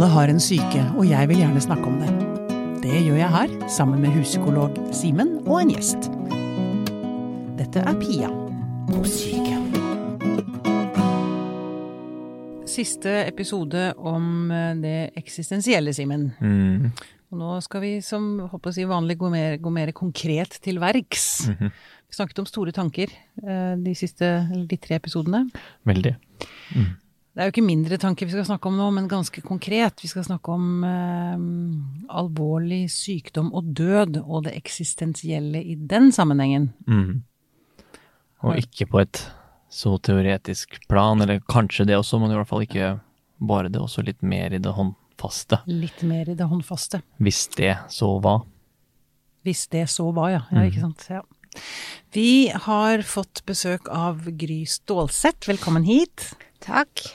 Alle har en syke, og jeg vil gjerne snakke om det. Det gjør jeg her, sammen med huspsykolog Simen og en gjest. Dette er Pia på syke. Siste episode om eh, det eksistensielle, Simen. Mm. Og nå skal vi som håper å si, vanlig gå mer, gå mer konkret til verks. Mhm. Vi snakket om store tanker eh, de siste, de tre episodene. Veldig. Det er jo ikke mindre tanker vi skal snakke om nå, men ganske konkret. Vi skal snakke om eh, alvorlig sykdom og død, og det eksistensielle i den sammenhengen. Mm. Og ikke på et så teoretisk plan, eller kanskje det også, men i hvert fall ikke bare det, også litt mer i det håndfaste. Litt mer i det håndfaste. Hvis det så hva. Hvis det så var, ja. ja ikke sant. Ja. Vi har fått besøk av Gry Stålsett. Velkommen hit. Takk.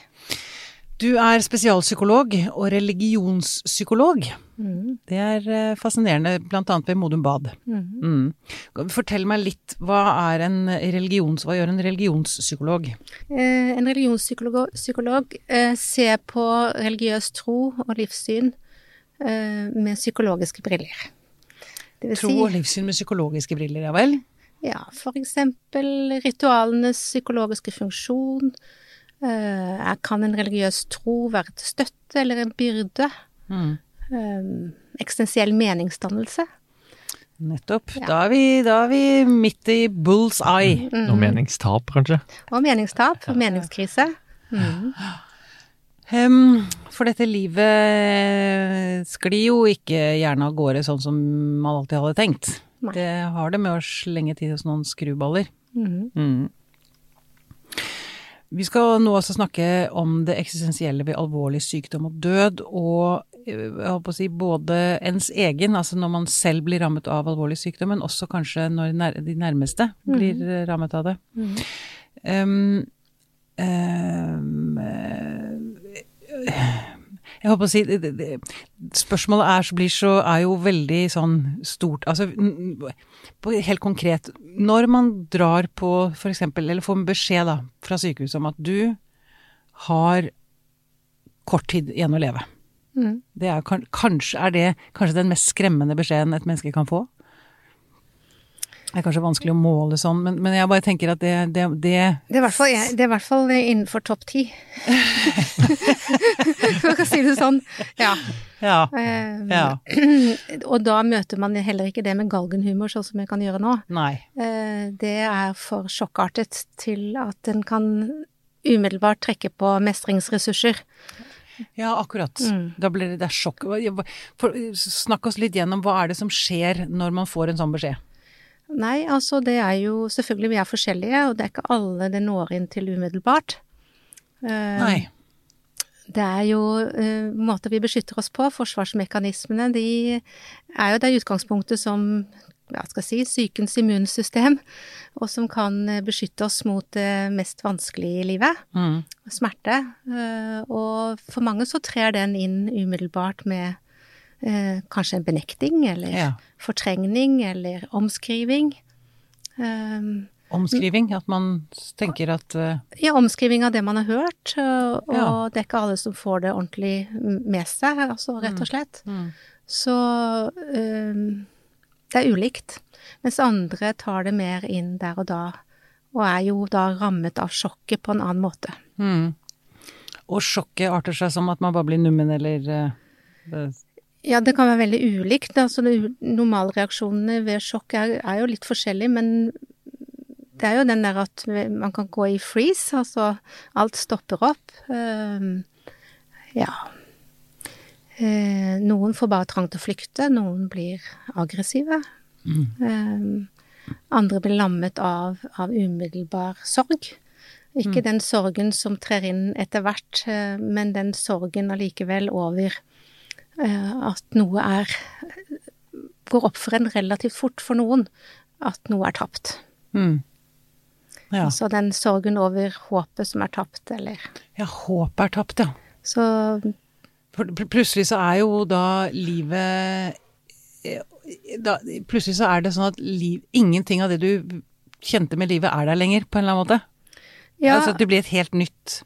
Du er spesialpsykolog og religionspsykolog. Mm. Det er eh, fascinerende, annet ved Modum Bad. Mm. Mm. Fortell meg litt, hva er en religions... Hva gjør en religionspsykolog? Eh, en religionspsykolog psykolog, eh, ser på religiøs tro og livssyn eh, med psykologiske briller. Det vil Tro og livssyn med psykologiske briller, ja vel? Ja, for eksempel ritualenes psykologiske funksjon. Eh, kan en religiøs tro være til støtte eller en byrde? Mm. Uh, eksistensiell meningsdannelse. Nettopp. Ja. Da, er vi, da er vi midt i bull's eye. Mm. Og meningstap, kanskje. Og meningstap og meningskrise. Mm. Um, for dette livet sklir jo ikke gjerne av gårde sånn som man alltid hadde tenkt. Nei. Det har det med å slenge til oss noen skruballer. Mm. Vi skal nå også snakke om det eksistensielle ved alvorlig sykdom og død, og eh, jeg på å si både ens egen, altså når man selv blir rammet av alvorlig sykdom, men også kanskje når de nærmeste blir mm. rammet av det. Mm. Um, um, eh, jeg håper å si det, det, Spørsmålet er, blir så, er jo veldig sånn stort Altså på, helt konkret Når man drar på eksempel, eller får en beskjed da, fra sykehuset om at du har kort tid igjen å leve. Mm. Det er, kanskje, er det kanskje den mest skremmende beskjeden et menneske kan få? Det er kanskje vanskelig å måle sånn, men, men jeg bare tenker at det, det, det Det er i hvert fall, det er i hvert fall innenfor topp ti. For å si det sånn. Ja. Ja. Um, Ja. Og da møter man heller ikke det med galgenhumor, sånn som jeg kan gjøre nå. Nei. Uh, Det er for sjokkartet til at en kan umiddelbart trekke på mestringsressurser. Ja, akkurat. Mm. Da blir det, det er sjokk. For, snakk oss litt gjennom hva er det som skjer når man får en sånn beskjed? Nei, altså det er jo Selvfølgelig, vi er forskjellige, og det er ikke alle det når inn til umiddelbart. Eh, Nei. Det er jo uh, måter vi beskytter oss på. Forsvarsmekanismene de er jo det utgangspunktet som hva skal jeg si, sykens immunsystem, og som kan eh, beskytte oss mot det mest vanskelige i livet, Mm. smerte. Uh, og for mange så trer den inn umiddelbart med eh, kanskje en benekting, eller Ja. fortrengning, eller omskriving. Um, Omskriving, at man tenker at eh, ja, omskriving av det man har hørt, og, og det er ikke alle som får det ordentlig med seg, altså rett og slett. mm. Så øhm, det er ulikt. Mens andre tar det mer inn der og da, og er jo da rammet av sjokket på en annen måte. Mm. Og sjokket arter seg som at man bare blir nummen eller det- Ja, det kan være veldig ulikt. Altså, normalreaksjonene ved sjokk er, er jo litt forskjellige, men det er jo den der at man kan gå i freeze, altså alt stopper opp. Uh, ja. Uh, noen får bare trang til å flykte, noen blir aggressive. Ehm, andre blir lammet av, av umiddelbar sorg. Ikke den sorgen som trer inn etter hvert, eh, men den sorgen allikevel over at noe er Går opp for en relativt fort for noen at noe er tapt. mm. Ja. Altså den sorgen over håpet som er tapt, eller ja, håpet er tapt, ja. Så plutselig så er jo da livet eh, da, Plutselig så er det sånn at liv, ingenting av det du kjente med livet er der lenger, på en eller annen måte. ja, Altså at det blir et helt nytt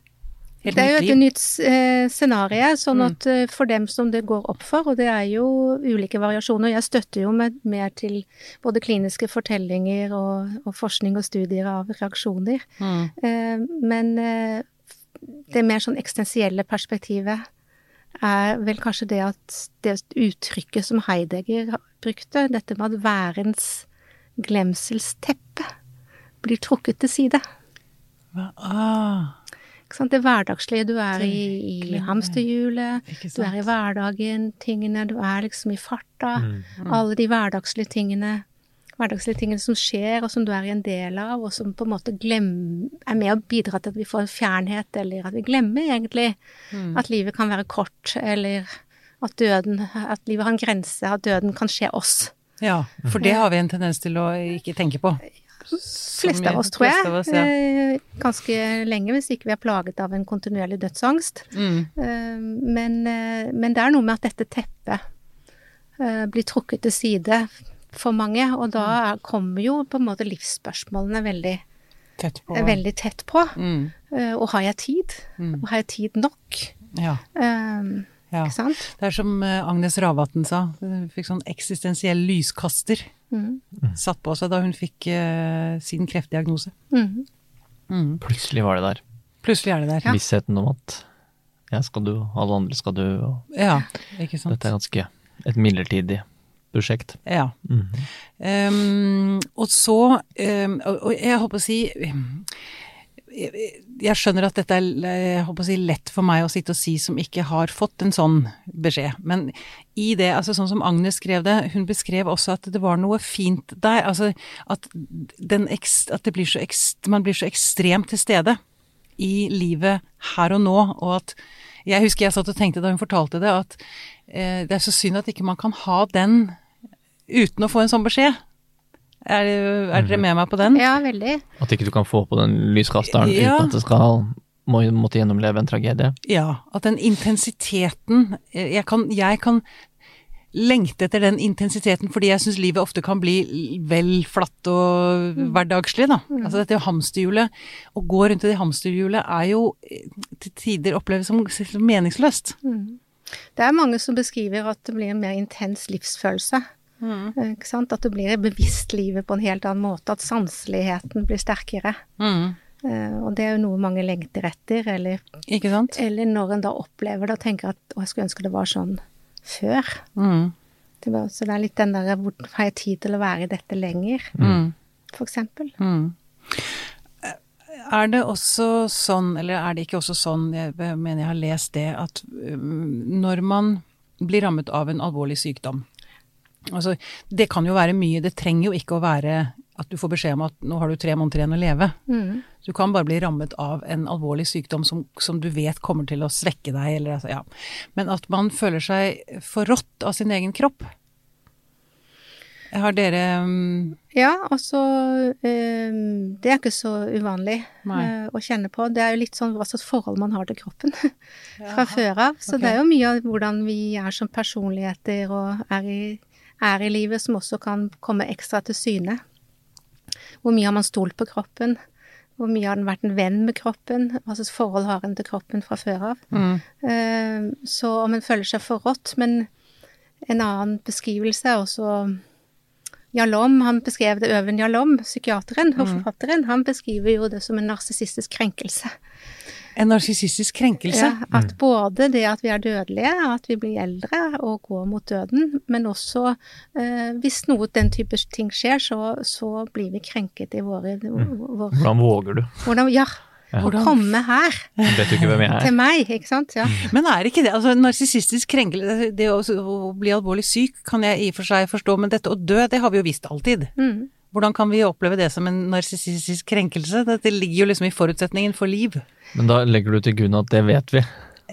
Helt Det er jo et liv. nytt eh, scenario, sånn Mm. at eh, for dem som det går opp for, og det er jo ulike variasjoner, jeg støtter jo med, mer til både kliniske fortellinger og, og forskning og studier av reaksjoner, Mm. eh, men eh, det mer sånn eksistensielle perspektivet er vel kanskje det at det uttrykket som Heidegger brukte, dette med at værens glemselsteppe blir trukket til side. Hva- Ah? Det hverdagslige. Du er i, i hamsterhjulet, du er i hverdagen, tingene, du er liksom i farta. Mm. Alle de hverdagslige tingene, hverdagslige tingene som skjer, og som du er en del av, og som på en måte glem, er med å bidra til at vi får en fjernhet, eller at vi glemmer egentlig Mm. at livet kan være kort, eller at døden, at livet har en grense, at døden kan skje oss. Ja, for det har vi en tendens til å ikke tenke på. Fleste av oss, tror jeg. oss, ja. eh, Ganske lenge, hvis ikke vi er plaget av en kontinuerlig dødsangst. Mm. Eh, Men, eh, men det er noe med at dette teppet blir trukket til side for mange, og da er, kommer jo på en måte livsspørsmålene veldig, Tett på. veldig tett på. Mm. Og har jeg tid? Mm. Og har jeg tid nok? Ja, Eh, ja. Ikke sant? Det er som eh, Agnes Ravatn sa, hun fikk sånn eksistensiell lyskaster mm. satt på seg da hun fikk uh, sin kreftdiagnose. Mm. Mm. Plutselig var det der. Plutselig er det der. Ja. Vissheten om at jeg skal dø, alle andre skal dø, og Ja, ikke sant. dette er ganske et midlertidig prosjekt. Ja. Mhm. Ehm, og så um, og, jeg jeg håper å si jeg, skjønner at dette er å si, lett for meg å sitte og si som ikke har fått en sånn beskjed. Men i det, altså sånn som Agnes skrev det, hun beskrev også at det var noe fint der. Altså at, ekst, at blir ekst, man blir så ekstremt til stede i livet her og nå. Og at Jeg husker jeg satt og tenkte da hun fortalte det, at eh, det er så synd at ikke man kan ha den uten å få en sånn beskjed. Er, er dere med meg på den? Ja, veldig. At ikke du kan få på den lyskasteren Ja. uten at det skal må, måtte gjennomleve en tragedie. Ja, at den intensiteten jeg kan, jeg kan lengte etter den intensiteten fordi jeg syns livet ofte kan bli vel flatt og hverdagslig, da. Altså dette hamsterhjulet, å gå rundt i det hamsterhjulet er jo eh, til tider oppleves som som meningsløst. Mhm. Det er mange som beskriver at det blir en mer intens livsfølelse. Ikke sant? At du blir bevisst livet på en helt annen måte. At sanseligheten blir sterkere. Mm. Uh, Og det er jo noe mange lengter etter, eller, eller når en da opplever det og tenker at å, jeg skulle ønske det var sånn før. Mm. Det var, så det er litt den derre hvor har jeg tid til å være i dette lenger, Mm. for eksempel. Mm. Er det også sånn, eller er det ikke også sånn, jeg mener jeg har lest det, at når man blir rammet av en alvorlig sykdom Altså, det kan jo være mye, det trenger jo ikke å være at du får beskjed om at nå har du tre måneder igjen å leve. Mm. Du kan bare bli rammet av en alvorlig sykdom som, som du vet kommer til å svekke deg, eller altså, ja. Men at man føler seg forrådt av sin egen kropp. Har dere um, Ja, altså eh, Det er ikke så uvanlig eh, å kjenne på. Det er jo litt sånn hva slags forhold man har til kroppen fra før av. Så okay. det er jo mye av hvordan vi er som personligheter og er i, er i livet, som også kan komme ekstra til syne. Hvor mye har man stolt på kroppen? Hvor mye har den vært en venn med kroppen? Hva slags forhold har en til kroppen fra før av? mm, Eh, Så om en føler seg forrådt, men en annen beskrivelse er også Jalom, han beskrev det Øven Jalom, psykiateren og forfatteren, han beskriver jo det som en narsissistisk krenkelse. En narsissistisk krenkelse? Ja, at både det at vi er dødelige, at vi blir eldre og går mot døden, men også eh, hvis noe den type ting skjer, så, så blir vi krenket i våre, vår, Hvordan våger du? hvordan, Ja, Ja. å komme her Vet du ikke hvem jeg til meg, ikke sant? Ja. Men er ikke det altså narsissistisk krenkelse Det å, å bli alvorlig syk kan jeg i og for seg forstå, men dette å dø, det har vi jo visst alltid. Mm. Hvordan kan vi oppleve det som en narsissistisk krenkelse? Dette ligger jo liksom i forutsetningen for liv. Men da legger du til grunn at det vet vi.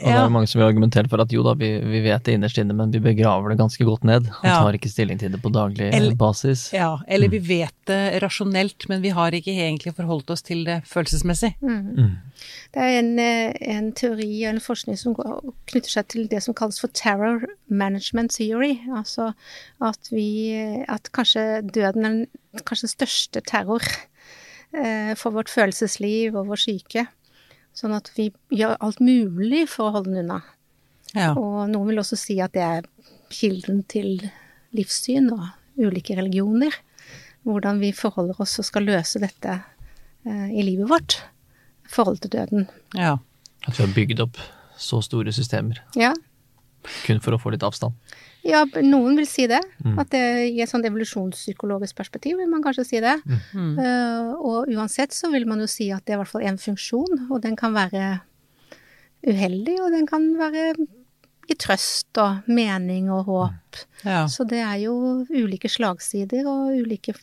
Og det er mange som vil argumentere for at jo da, vi, vi vet det innerst inne, men vi begraver det ganske godt ned. Og Ja. tar ikke stilling til det på daglig Eller- basis. Ja, eller vi vet det rasjonelt, men vi har ikke egentlig forholdt oss til det følelsesmessig. Mm. Det er en, eh, en teori og en forskning som går- knytter seg til det som kalles for terror management theory. Altså at vi At kanskje døden er den, kanskje den største terror eh, for vårt følelsesliv og vår syke. Sånn at vi gjør alt mulig for å holde den unna. Ja. Og noen vil også si at det er kilden til livssyn og ulike religioner. Hvordan vi forholder oss og skal løse dette eh, i livet vårt. Forhold til døden. ja. At vi har bygd opp så store systemer Ja, kun for å få litt avstand. Ja noen vil si det. Mm. At det i et sånn evolusjonspsykologisk perspektiv vil man kanskje si det. Mm. Uh, og uansett så vil man jo si at det er i hvert fall en funksjon, og den kan være uheldig, og den kan være i trøst og mening og håp. Ja. Så det er jo ulike slagsider og ulike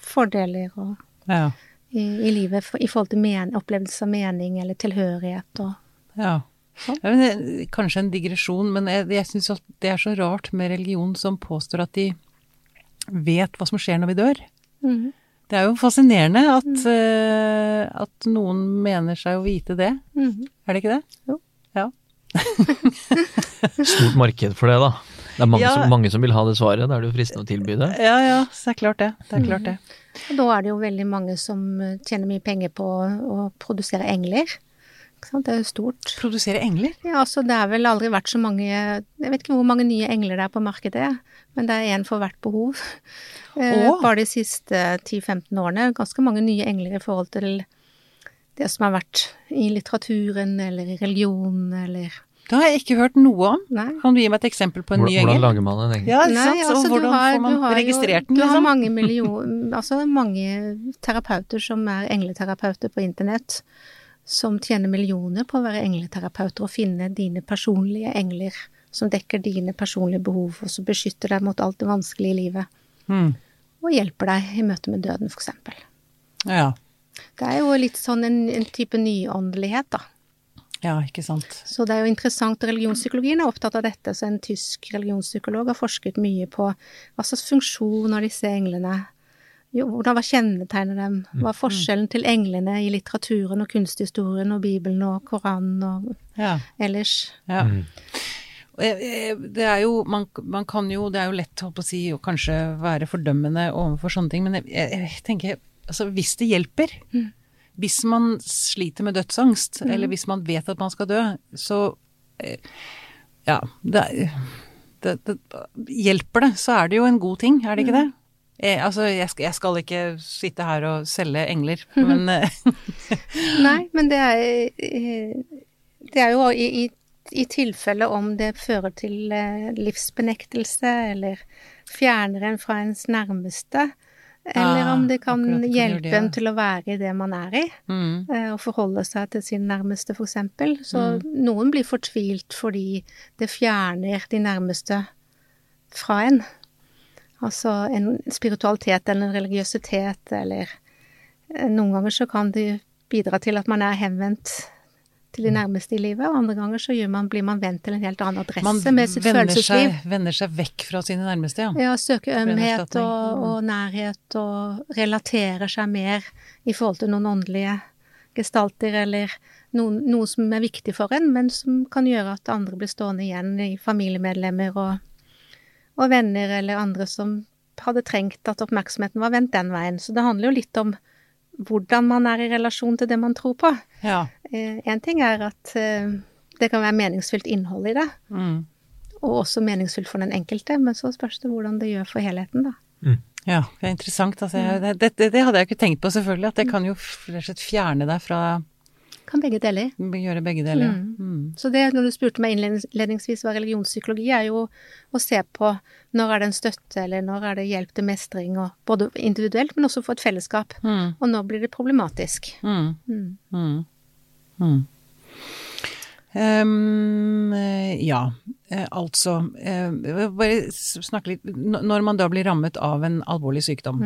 fordeler og, Ja. i, i livet for, i forhold til men, opplevelse av mening eller tilhørighet og ja. Ja, men kanskje en digresjon, men jeg, jeg syns det er så rart med religion som påstår at de vet hva som skjer når vi dør. Mm. Det er jo fascinerende at, eh, at noen mener seg å vite det. Mm. Er det ikke det? Jo. Ja. Stort marked for det, da. Det er mange, Ja. som, mange som vil ha det svaret. Da er det jo fristende å tilby det. Ja, ja, så det er klart det. Det er klart det. Og da er det jo veldig mange som eh, tjener mye penger på å produsere engler. Det er jo stort. Produsere engler? Ja, altså det har vel aldri vært så mange Jeg vet ikke hvor mange nye engler det er på markedet, men det er én for hvert behov. Og? Bare de siste 10-15 årene. Ganske mange nye engler i forhold til det som har vært i litteraturen eller i religion eller Det har jeg ikke hørt noe om. Nei. Kan du gi meg et eksempel på en Hvordan, ny hvordan lager man en engel? Ja, Nei, sant? altså, og du hvordan har- får man har jo- den, Du har liksom? mange million, altså mange terapeuter som er engleterapeuter på internett, som tjener millioner på å være engleterapeuter og finne dine personlige engler som dekker dine personlige behov, og som beskytter deg mot alt det vanskelige i livet, Mm. og hjelper deg i møte med døden, eksempel. Ja. Det er jo litt sånn en, en type nyåndelighet, da. ja, ikke sant. Så det er jo interessant, og religionspsykologien er opptatt av dette. Så en tysk religionspsykolog har forsket mye på hva slags funksjon har disse englene. Jo, hvordan, hva kjennetegnet dem? Hva er forskjellen til englene i litteraturen og kunsthistorien og Bibelen og Koranen og Ja. ellers? ja. Mm. Jeg- jeg- Det er jo man, man kan jo Det er jo lett å si å kanskje være fordømmende overfor sånne ting, men jeg, jeg, tenker altså hvis det hjelper Hvis man sliter med dødsangst, eller hvis man vet at man skal dø, så eh, Ja. Det, det, det, hjelper det, så er det jo en god ting, er det ikke det? Eh, altså, jeg skal, jeg skal ikke sitte her og selge engler, men eh, Nei, men det er, eh, det er jo i, i, i tilfelle om det fører til eh, livsbenektelse, eller fjerner en fra ens nærmeste, eller Ah, om det kan akkurat, hjelpe det, ja. en til å være i det man er i, mm, eh, og forholde seg til sin nærmeste, eksempel. Så noen blir fortvilt fordi det fjerner de nærmeste fra en. Altså en spiritualitet eller en religiøsitet, eller eh, Noen ganger så kan det bidra til at man er henvendt til de nærmeste i livet, og andre ganger så man, blir man vendt til en helt annen adresse man med sitt følelsesliv. Man vender seg vekk fra sine nærmeste, ja. Ja, søker ømhet og, Mm. og nærhet og relaterer seg mer i forhold til noen åndelige gestalter eller noen, noe som er viktig for en, men som kan gjøre at andre blir stående igjen i familiemedlemmer og, og venner eller andre som hadde trengt at oppmerksomheten var vendt den veien. Så det handler jo litt om hvordan man er i relasjon til det man tror på. ja. Én ting er at eh, det kan være meningsfylt innhold i det, Mm. og også meningsfylt for den enkelte, men så spørs det hvordan det gjør for helheten, da. Ja, det er interessant. Altså, jeg, det, det, det hadde jeg ikke tenkt på, selvfølgelig. At det kan jo rett og slett fjerne deg fra Kan begge deler. Gjøre begge deler. ja. Mm. Så det, når du spurte meg innledningsvis hva religionspsykologi er, jo å se på når er det en støtte, eller når er det hjelp til mestring, og både individuelt, men også for et fellesskap. Mm. Og når blir det problematisk. Mm. Mm. Mm. Mm. Eh, ja, eh, altså eh, Bare snakke litt Når man da blir rammet av en alvorlig sykdom,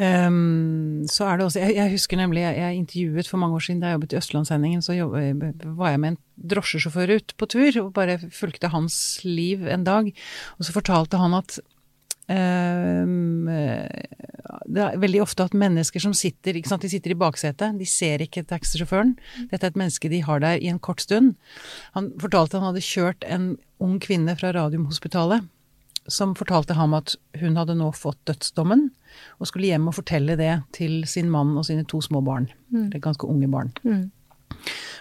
Ehm, så er det også Jeg, jeg husker nemlig jeg, jeg intervjuet for mange år siden da jeg jobbet i Østlandssendingen, så jobbet, var jeg med en drosjesjåfør ut på tur og bare fulgte hans liv en dag. Og så fortalte han at um, det er veldig ofte at mennesker som sitter ikke sant, de sitter i baksetet, de ser ikke taxisjåføren. Dette er et menneske de har der i en kort stund. Han fortalte han hadde kjørt en ung kvinne fra Radiumhospitalet som fortalte ham at hun hadde nå fått dødsdommen, og skulle hjem og fortelle det til sin mann og sine to små barn. Eller ganske unge barn. Mm.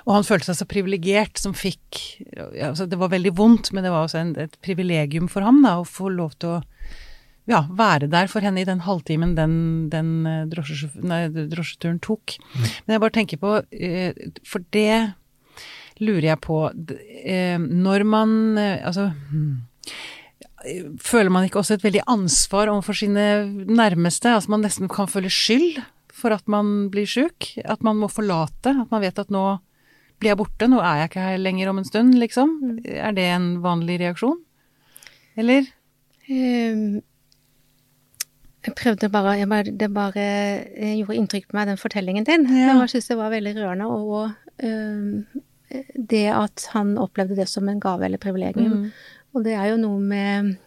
Og han følte seg så privilegert som fikk ja, altså Det var veldig vondt, men det var også en, et privilegium for ham da, å få lov til å ja, være der for henne i den halvtimen den, den eh, nei, drosjeturen tok. Men jeg bare tenker på eh, For det lurer jeg på eh, Når man Altså hmm, Føler man ikke også et veldig ansvar overfor sine nærmeste? Altså man nesten kan føle skyld for at man blir sjuk? At man må forlate? At man vet at nå blir jeg borte, nå er jeg ikke her lenger om en stund, liksom? Er det en vanlig reaksjon? Eller? Um, Jeg prøvde bare, jeg bare Det bare gjorde inntrykk på meg, den fortellingen din. Ja. Jeg synes det var veldig rørende. Og ehm, det at han opplevde det som en gave eller privilegium. Mm. Og det er jo noe med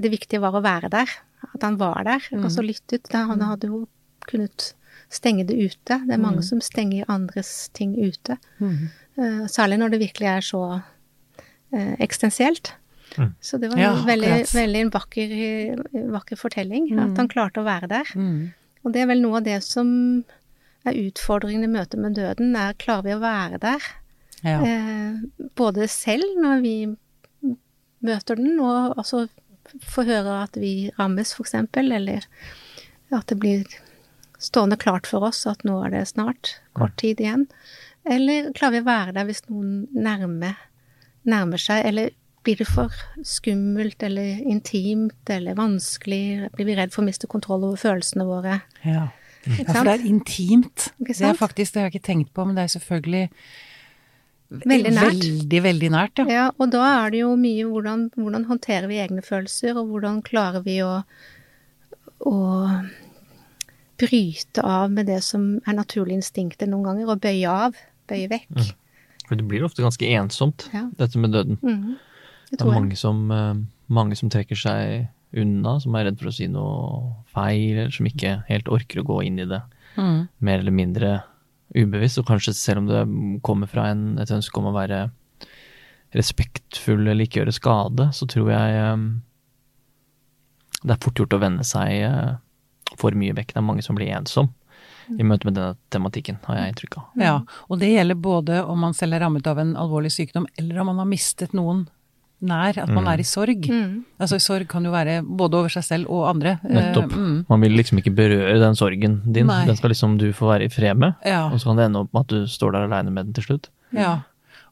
Det viktige var å være der. At han var der. Mm. Altså lyttet. Han hadde jo kunnet stenge det ute. Det er mange Mm. som stenger andres ting ute. Eh, Særlig når det virkelig er så uh, eksistensielt. Mm. Så det var Ja, en veldig, veldig en vakker, vakker fortelling. Mm. At han klarte å være der. Mm. Og det er vel noe av det som er utfordringen i møte med døden, er klarer vi å være der? Ja. Uh, både selv når vi møter den, og også får høre at vi rammes, eksempel, eller at det blir stående klart for oss at nå er det snart, kort tid igjen. Eller klarer vi å være der hvis noen nærmer, nærmer seg, eller blir det for skummelt eller intimt eller vanskelig? Blir vi redd for å miste kontroll over følelsene våre? Ja. Ja, for det er intimt. Det er faktisk, det har jeg ikke tenkt på, men det er selvfølgelig Veldig nært. Veldig, veldig nært, ja. Ja, og da er det jo mye hvordan, hvordan håndterer vi egne følelser, og hvordan klarer vi å, å bryte av med det som er naturlige instinkter noen ganger, og bøye av, bøye vekk. For det blir ofte ganske ensomt, Ja. dette med døden. Mm. Det Det er mange som, eh, mange som trekker seg unna, som er redd for å si noe feil, eller som ikke helt orker å gå inn i det. Mm. Mer eller mindre ubevisst, og kanskje selv om det kommer fra en, et ønske om å være respektfull eller ikke gjøre skade, så tror jeg eh, det er fort gjort å vende seg eh, for mye vekk. Det er mange som blir ensom i møte med denne tematikken, har jeg inntrykk av. Ja, og det gjelder både om man selv er rammet av en alvorlig sykdom, eller om man har mistet noen nær, at man Mm. er i sorg. Mm. Altså sorg kan jo være både over seg selv og andre. Nettopp. Eh, mm. Man vil liksom ikke berøre den sorgen din. Nei. Den skal liksom du få være i fred med. Ja, Og så kan det ende opp med at du står der aleine med den til slutt. ja.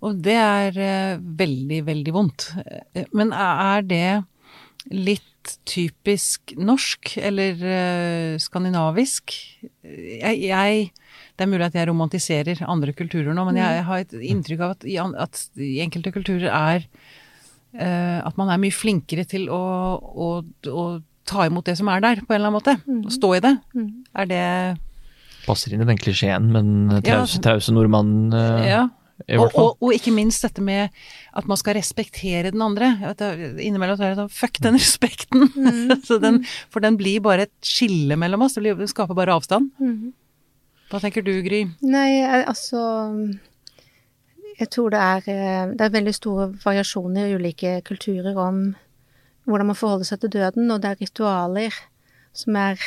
Og det er eh, veldig, veldig vondt. Eh, Men er det litt typisk norsk, eller skandinavisk? Jeg, jeg Det er mulig at jeg romantiserer andre kulturer nå, men jeg har et inntrykk av at at i enkelte kulturer er at man er mye flinkere til å, å, å ta imot det som er der, på en eller annen måte. Å stå i det. Mm. Er det Passer inn i den klisjeen, men Ja. trause, eh, Ja. i Og, hvert fall. og, og ikke minst dette med at man skal respektere den andre. Innimellom så er det sånn fuck den respekten. så den, for den blir bare et skille mellom oss. Det, blir, det skaper bare avstand. Mhm. Hva tenker du, Gry? Nei, altså Jeg tror det er, eh, det er veldig store variasjoner i ulike kulturer om hvordan man forholder seg til døden, og det er ritualer som er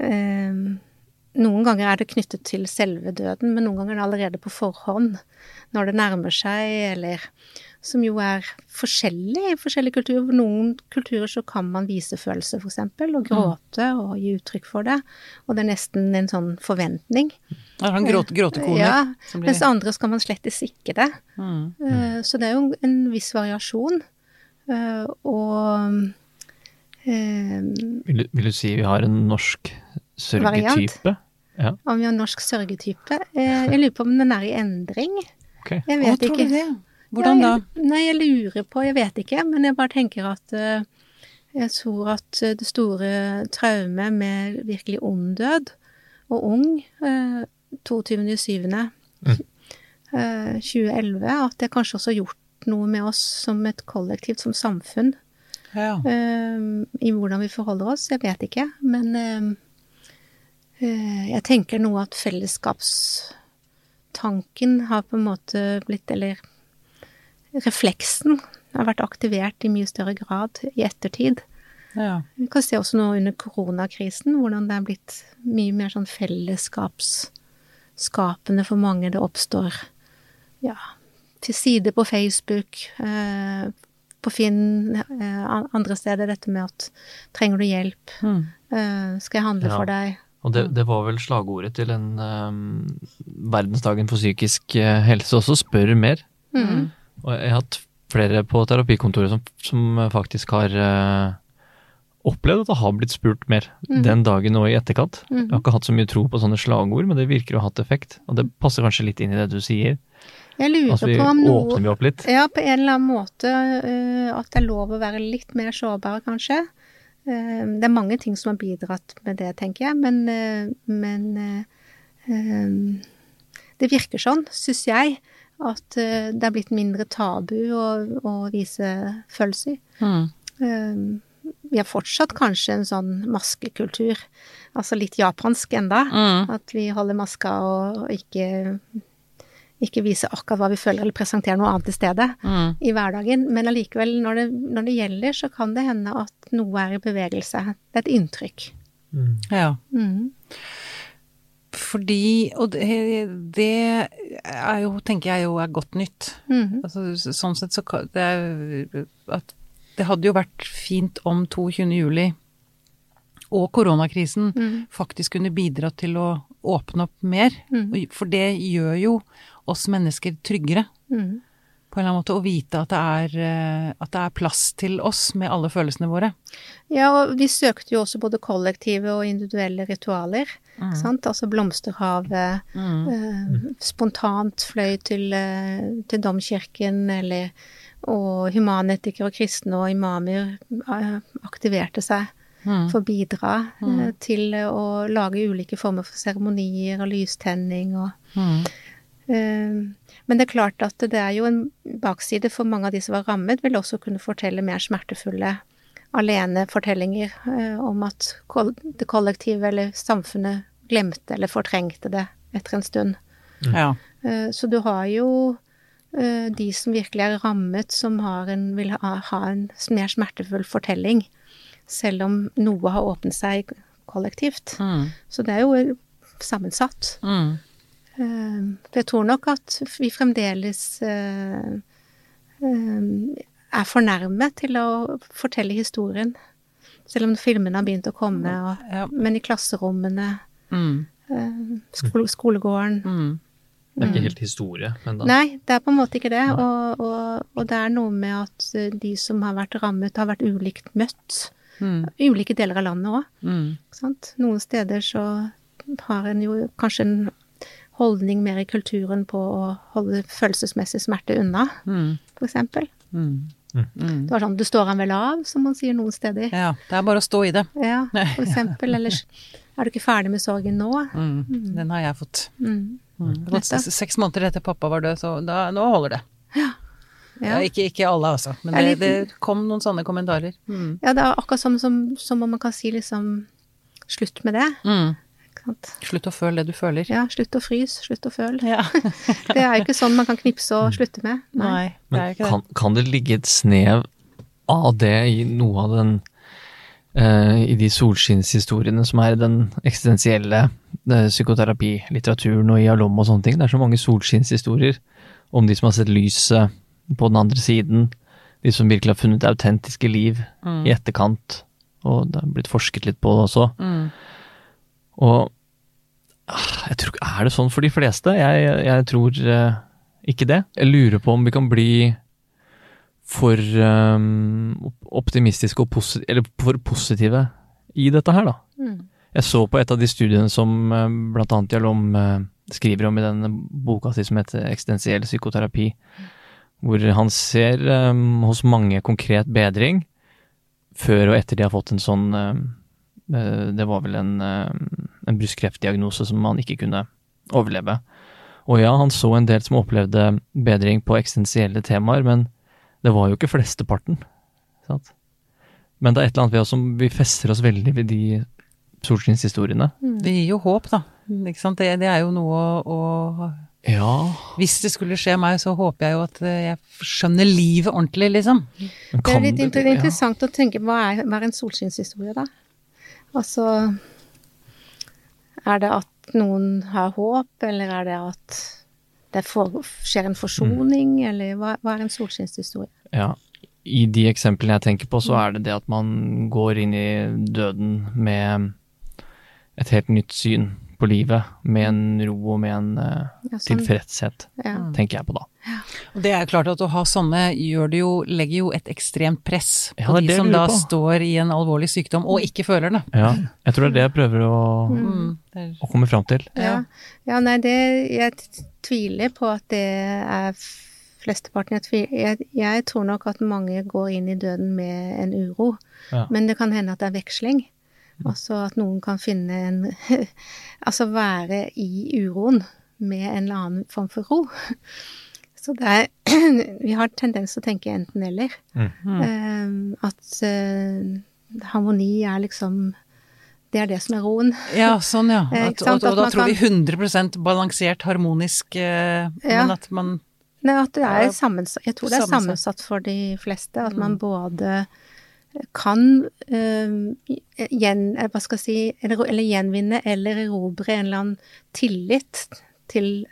eh, Noen ganger er det knyttet til selve døden, men noen ganger er det allerede på forhånd, når det nærmer seg, eller Som jo er forskjellig i forskjellige kulturer. For noen kulturer så kan man vise følelser, for eksempel, og gråte og gi uttrykk for det. Og det er nesten en sånn forventning. Er han gråte, gråtekone. Ja, blir- mens andre skal man slettes ikke det. Mm. Uh, Så det er jo en viss variasjon. Uh, Og eh, Vil, du- vil du si vi har en norsk sørgetype? Ja, om vi har norsk sørgetype eh, Jeg lurer på om den er i endring. Okay. Jeg vet tror ikke. du det? Hvordan da? Jeg, nei, jeg lurer på, jeg vet ikke, men jeg bare tenker at eh, jeg tror at eh, det store traumet med virkelig ond død, og ung, eh, 22.7. Mm. eh, 2011, at det kanskje også har gjort noe med oss som et kollektivt, som samfunn, Ja. i hvordan vi forholder oss. Jeg vet ikke, men jeg tenker noe at fellesskapstanken har på en måte blitt, eller refleksen har vært aktivert i mye større grad i ettertid. Ja. Vi kan se også nå under koronakrisen hvordan det er blitt mye mer sånn fellesskapsskapende for mange. Det oppstår ja, til side på Facebook, eh, på Finn, eh, andre steder, dette med at trenger du hjelp, Mm. eh, skal jeg handle Ja. for deg? Og det, det var vel slagordet til den um, verdensdagen for psykisk eh, helse også, spør mer. Mm. Og jeg har hatt flere på terapikontoret som, som faktisk har uh, opplevd at det har blitt spurt mer mm. den dagen og i etterkant. Mhm. Jeg har ikke hatt så mye tro på sånne slagord, men det virker å ha hatt effekt. Og det passer kanskje litt inn i det du sier. Jeg lurer Altså vi på om noe åpner vi opp litt. Ja, på en eller annen måte uh, at det er lov å være litt mer sårbar, kanskje. Uh, det er mange ting som har bidratt med det, tenker jeg, men, men det virker sånn, syns jeg, at eh, det er blitt mindre tabu å, å vise følelser. Mm. Eh, vi har fortsatt kanskje en sånn maskekultur, altså litt japansk enda. Mm. At vi holder maska og ikke, ikke viser akkurat hva vi føler, eller presenterer noe annet i stedet Mm. i hverdagen. Men allikevel, når det, når det gjelder, så kan det hende at noe er i bevegelse. Det er et inntrykk. Ja. Mm. Fordi Og det, det er jo, tenker jeg jo, er godt nytt. Mhm. Altså, sånn sett så det er at det hadde jo vært fint om 22. juli og koronakrisen Mm. faktisk kunne bidra til å åpne opp mer. Mm. For det gjør jo oss mennesker tryggere, Mm. på en eller annen måte. Å vite at det er, eh, at det er plass til oss med alle følelsene våre. Ja, og vi søkte jo også både kollektive og individuelle ritualer. Mm. Sant? Altså blomsterhavet, Mm. eh, spontant fløy til, eh, til domkirken, eller Og humanetikere og kristne og imamer eh, aktiverte seg Mm. for å bidra eh, Mm. til å lage ulike former for seremonier og lystenning og Mm. eh, Men det er klart at det er jo en bakside for mange av de som var rammet, vil også kunne fortelle mer smertefulle alenefortellinger eh, om at kol- det kollektive eller samfunnet glemte eller fortrengte det etter en stund. Ja. Eh, Så du har jo eh, de som virkelig er rammet, som har en, vil ha, ha en mer smertefull fortelling, selv om noe har åpnet seg kollektivt. Mm. Så det er jo sammensatt. Mm. Eh, jeg tror nok at vi fremdeles eh, eh, er fornærmet til å fortelle historien. Selv om filmene har begynt å komme, og, Ja. men i klasserommene, Mm. eh, skole, skolegården Mm. Det er ikke helt historie, men da Nei, det er på en måte ikke det. Og, og, og det er noe med at eh, de som har vært rammet, har vært ulikt møtt. Mm. Ulike deler av landet òg. Mm. Noen steder så har en jo kanskje en holdning mer i kulturen på å holde følelsesmessig smerte unna, Mm. for eksempel. Mm. Mm. Det var sånn 'du står han vel av', som man sier noen steder. Ja, det er bare å stå i det. Ja, for eksempel. Ellers er du ikke ferdig med sorgen nå? Mm. Den har jeg fått. Mm. Mm. Seks måneder etter pappa var død, så da, nå holder det. Ja. Ja, ikke, ikke alle, altså, men Det det, litt- det kom noen sånne kommentarer. Mm. ja, det er akkurat som, som, som om man kan si liksom slutt med det. Mm. Sant? Slutt å føle det du føler. Ja, slutt å fryse, slutt å føle. Ja. Det er jo ikke sånn man kan knipse og slutte med. Nei, det er jo ikke det. kan, kan det ligge et snev av det i noe av den eh, I de solskinnshistoriene som er den eksistensielle eh, psykoterapilitteraturen og i Alom og sånne ting. Det er så mange solskinnshistorier om de som har sett lyset på den andre siden. De som virkelig har funnet autentiske liv Mm. i etterkant. Og det har blitt forsket litt på det også. Mm. Og ah, jeg tror, er det sånn for de fleste? Jeg, jeg tror eh, ikke det. Jeg lurer på om vi kan bli for um, optimistiske og posi eller for positive i dette her, da. Mm. Jeg så på et av de studiene som bl.a. blant annet Jalom eh, skriver om i denne boka si som heter Eksistensiell psykoterapi, hvor han ser um, hos mange konkret bedring før og etter de har fått en sånn eh, eh, Det var vel en, eh, en brystkreftdiagnose som han ikke kunne overleve. Og ja, han så en del som opplevde bedring på eksistensielle temaer, men det var jo ikke flesteparten. Sant? Men det er et eller annet ved oss som vi fester oss veldig ved de solskinnshistoriene. Mm. Det gir jo håp, da. Ikke sant? Det, det er jo noe å, å Ja Hvis det skulle skje meg, så håper jeg jo at eh, jeg skjønner livet ordentlig, liksom. Det er litt det- inter ja. interessant å tenke hva er, hva er en solskinnshistorie, da? Altså Er det at noen har håp, eller er det at det for, skjer en forsoning, Mm. eller hva, hva er en solskinnshistorie? Ja. I de eksemplene jeg tenker på, så er det det at man går inn i døden med et helt nytt syn på livet, med en ro og med en uh, Ja, sånn, tilfredshet, ja. tenker jeg på da. Og det er klart at å ha sånne gjør det jo, legger jo et ekstremt press på de som da på. står i en alvorlig sykdom og ikke føler det. Ja, jeg tror det er det jeg prøver å, Mm. Å komme fram til. Ja. ja, nei, det Jeg tviler på at det er flesteparten. Jeg, jeg, jeg tror nok at mange går inn i døden med en uro, Ja. men det kan hende at det er veksling. Altså at noen kan finne en Altså være i uroen med en eller annen form for ro. Så det er Vi har tendens til å tenke enten-eller. Mm. at eh, harmoni er liksom Det er det som er roen. Ja, sånn ja. Eh, At, og, og da tror vi 100% balansert, harmonisk, eh, Ja. men at man Nei, at det er sammensatt, jeg tror det er sammensatt. sammensatt for de fleste. At man både kan eh, gjen, eh, hva skal jeg si, eller, eller gjenvinne eller erobre en eller annen tillit til,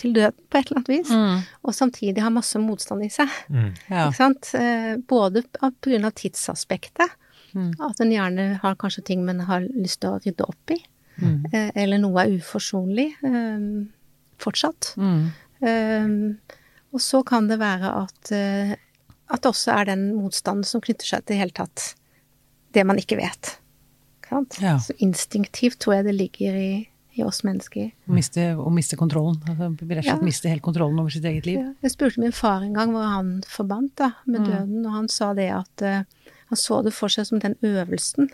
til døden på et eller annet vis, og samtidig ha masse motstand i seg. Ja. Ikke sant? Eh, Både pga. tidsaspektet, Mm. at en gjerne har kanskje ting man har lyst til å rydde opp i, Mm. eh, eller noe er uforsonlig eh, fortsatt. Mm. Um, og så kan det være at, eh, at det også er den motstanden som knytter seg til i hele tatt det man ikke vet. Sant? Ja. Så instinktivt tror jeg det ligger i, i oss mennesker. Å miste, miste kontrollen. Altså, rett og slett Ja. miste helt kontrollen over sitt eget liv. Ja, jeg spurte min far en gang hvor han forbandt da, med Mm. døden, og han sa det at uh, han så det for seg som den øvelsen.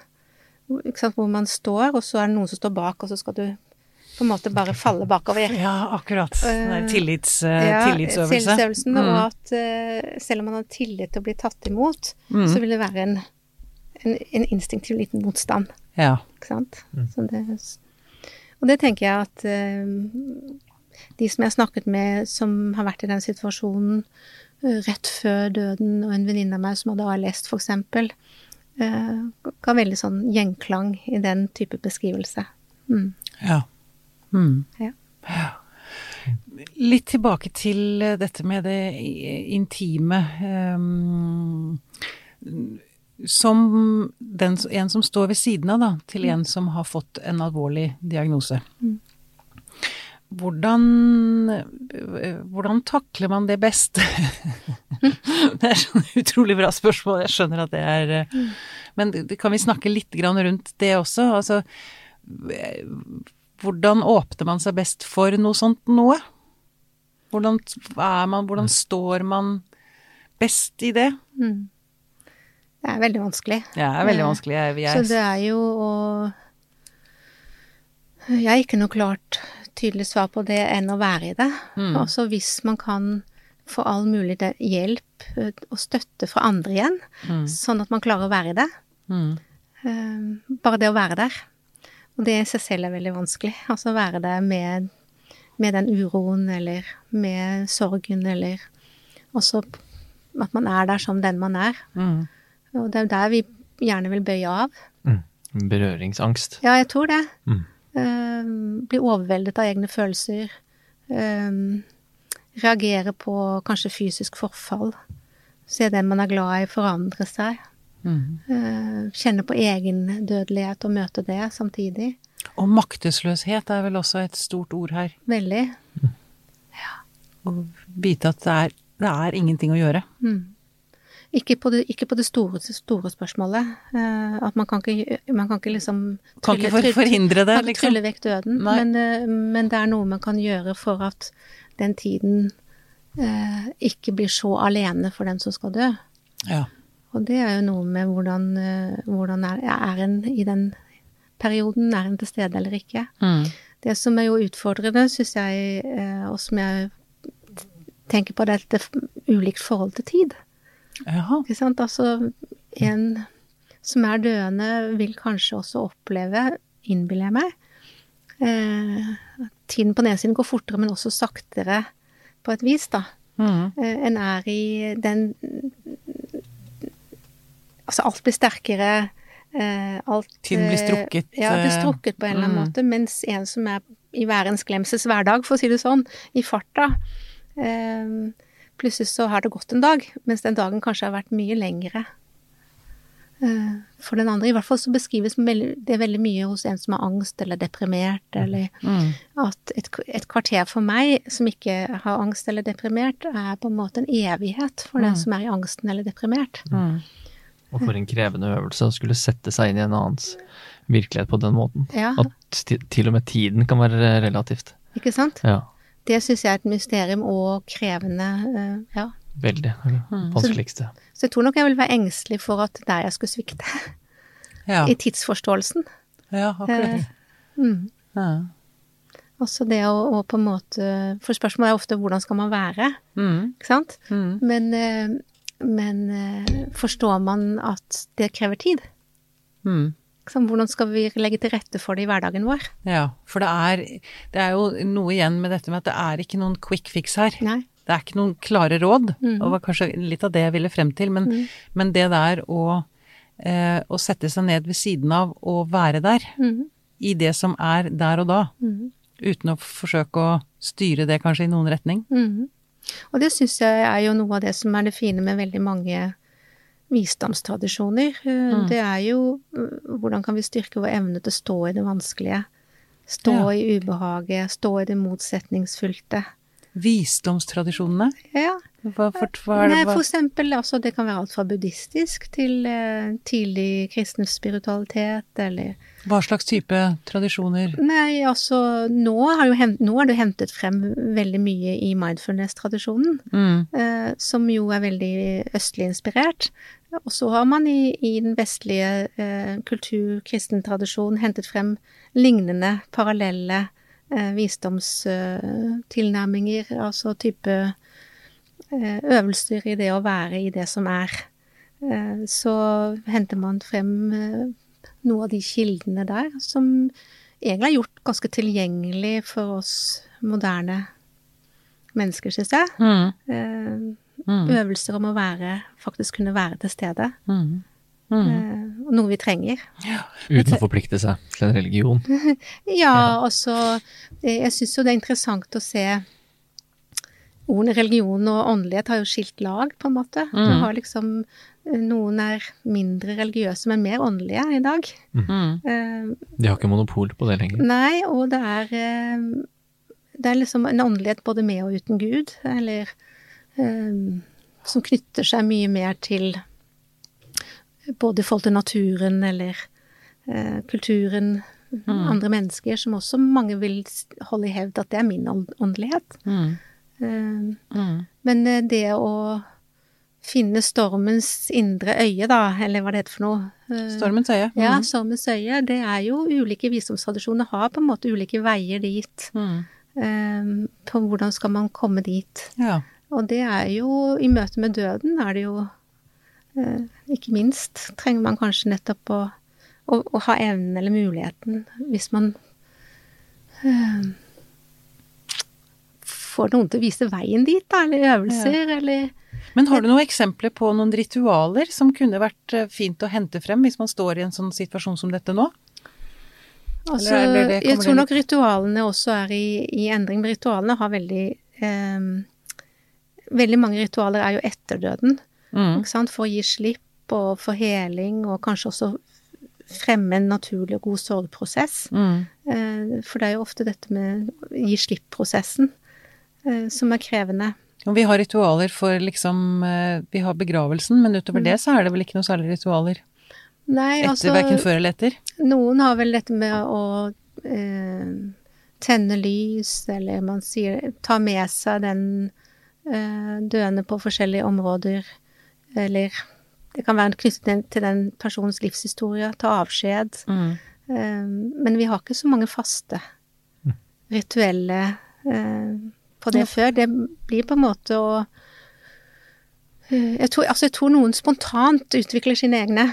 Hvor man står, og så er det noen som står bak, og så skal du på en måte bare falle bakover. Ja, akkurat. Den Eh, tillits, uh, Ja, tillitsøvelse. tillitsøvelsen, Mm. og at uh, selv om man har tillit til å bli tatt imot, Mm. så vil det være en, en, en instinktiv liten motstand. Ja. Ikke sant? Så det, og det tenker jeg at uh, de som jeg har snakket med som har vært i den situasjonen eh, rett før døden, og en venninne av meg som hadde ALS for eksempel, eh, ga veldig sånn gjenklang i den type beskrivelse. Mm. Ja. Mm. Ja. Litt tilbake til eh, dette med det intime. ehm, som den, en som står ved siden av, da, til en som har fått en alvorlig diagnose. Mm. Hvordan, eh, hvordan takler man det best? det er sånn utrolig bra spørsmål, jeg skjønner at det er eh, Men kan vi snakke litt rundt det også? Altså, hvordan åpner man seg best for noe sånt noe? Hvordan er man, hvordan står man best i det? Mm. Det er veldig vanskelig. Det er veldig vanskelig. Jeg, jeg, Så det er jo å Jeg har ikke noe klart tydelig svar på det enn å være i det. Mm. Altså hvis man kan få all mulig hjelp eh, og støtte fra andre igjen, Mm. sånn at man klarer å være i det. Mm. Eh, Bare det å være der. Og det i seg selv er veldig vanskelig. Altså være der med, med den uroen eller med sorgen eller også at man er der som den man er. Mm. Og det er jo der vi gjerne vil bøye av. Mm. Berøringsangst. Ja, jeg tror det. Mm. Uh, bli overveldet av egne følelser. Uh, reagere på kanskje fysisk forfall. Se den man er glad i forandre seg. Mm. Kjenne på egen dødelighet og møte det samtidig. Og maktesløshet er vel også et stort ord her. Veldig. Å vite at det er, det er ingenting å gjøre. Mm. Ikke på det, ikke på det store, store spørsmålet. Uh, at man kan ikke, man kan ikke liksom Kan ikke for, forhindre det, liksom. trylle vekk døden, men, eh, men det er noe man kan gjøre for at den tiden uh, ikke blir så alene for den som skal dø. Ja. Og det er jo noe med hvordan, eh, hvordan er, er en i den perioden, er en til stede eller ikke. Mm. Det som er jo utfordrende, syns jeg, eh, og som jeg tenker på, det er et ulikt forhold til tid. Jaha. Ikke sant? Altså, en som er døende, vil kanskje også oppleve, innbiller jeg meg, eh, tiden på den ene siden går fortere, men også saktere på et vis, da. Mm. Eh, En er i den Altså, alt blir sterkere. eh, Alt Tiden blir eh, strukket, Ja, blir eh, strukket på en eller annen mm. måte. Mens en som er i værens glemsels hverdag, for å si det sånn, i farta Plutselig så har det gått en dag, mens den dagen kanskje har vært mye lengre. For den andre. I hvert fall så beskrives det veldig mye hos en som har angst eller deprimert, eller Mm. at et, et kvarter for meg, som ikke har angst eller deprimert, er på en måte en evighet for den som er i angsten eller deprimert. Mm. Og for en krevende øvelse å skulle sette seg inn i en annens virkelighet på den måten. Ja, At til og med tiden kan være relativt. ikke sant? Ja, Det syns jeg er et mysterium og krevende. eh, ja. veldig. Det det vanskeligste. Så jeg tror nok jeg vil være engstelig for at der jeg skulle svikte, Ja. i tidsforståelsen. ja, akkurat. Eh, mm. Ja. Også det å, å på en måte For spørsmålet er ofte hvordan skal man være, Mm. ikke sant? Mm. Men, eh, men eh, forstår man at det krever tid? Mm. Liksom, hvordan skal vi legge til rette for det i hverdagen vår? Ja, for det er, det er jo noe igjen med dette med at det er ikke noen quick fix her. Nei. Det er ikke noen klare råd, mm. og var kanskje litt av det jeg ville frem til, men, mm. men det der å, eh, å sette seg ned ved siden av og være der, mm. i det som er der og da, Mhm. uten å forsøke å styre det kanskje i noen retning. Mhm. Og det syns jeg er jo noe av det som er det fine med veldig mange visdomstradisjoner. Eh, Mm. Det er jo eh, hvordan kan vi styrke vår evne til å stå i det vanskelige? Stå Ja. i ubehaget, stå i det motsetningsfylte. Visdomstradisjonene, Ja, hva, for, hva Nei, for eksempel, altså det kan være alt fra buddhistisk til eh, tidlig kristen spiritualitet, eller hva slags type tradisjoner? Nei, altså nå, har jo hent, nå er det hentet frem veldig mye i mindfulness-tradisjonen. Mm. eh, som jo er veldig østlig inspirert. Og så har man i, i den vestlige eh, kultur, kristen tradisjon, hentet frem lignende, parallelle eh, visdomstilnærminger, altså type eh, øvelser i det å være i det som er. Eh, så henter man frem eh, noe av de kildene der som egentlig er gjort ganske tilgjengelig for oss moderne mennesker, syns jeg. Mm. Eh, Mm. øvelser om å være, faktisk kunne være til stede. Mm. Mm. Eh, og noe vi trenger. Uten å forplikte seg til en religion. Ja, altså eh, Jeg syns jo det er interessant å se Ordene religion og åndelighet har jo skilt lag, på en måte. Du Mm. har liksom eh, Noen er mindre religiøse, men mer åndelige i dag. Mm. Uh, De har ikke monopol på det lenger. Nei, og det er uh, Det er liksom en åndelighet både med og uten Gud, eller uh, Som knytter seg mye mer til Både i forhold til naturen eller eh, kulturen, andre mennesker, som også mange vil holde i hevd at det er min åndelighet. Mm. Eh, Mm. men eh, det å finne stormens indre øye, da, eller hva det heter for noe eh, Stormens øye. ja, Mm. Stormens øye, det er jo ulike visdomstradisjoner har på en måte ulike veier dit. Mm. på hvordan skal man komme dit. Ja. Og det er jo, i møte med døden er det jo Ikke minst trenger man kanskje nettopp å, å, å ha evnen eller muligheten, hvis man eh, får noen til å vise veien dit, da, eller øvelser, eller Men har du noen eksempler på noen ritualer som kunne vært eh, fint å hente frem hvis man står i en sånn situasjon som dette nå? Altså, Eller eller det- jeg tror nok ritualene også er i, i endring, men ritualene har veldig eh, Veldig mange ritualer er jo etter døden, Mm. ikke sant, for å gi slipp og for heling, og kanskje også fremme en naturlig og god sorgprosess. Mm. Eh, for det er jo ofte dette med gi slipp-prosessen som er krevende. Og vi har ritualer for liksom eh, Vi har begravelsen, men utover det så er det vel ikke noe særlig ritualer? Nei, Etter, altså Verken før eller etter? Noen har vel dette med å eh, tenne lys, eller man sier ta med seg den eh, døende på forskjellige områder, eller det kan være knyttet til- til den personens livshistorie, ta avskjed. Mm. Eh, men vi har ikke så mange faste rituelle eh, på det Ja. før. Det blir på en måte å eh, jeg tror, altså jeg tror noen spontant utvikler sine egne,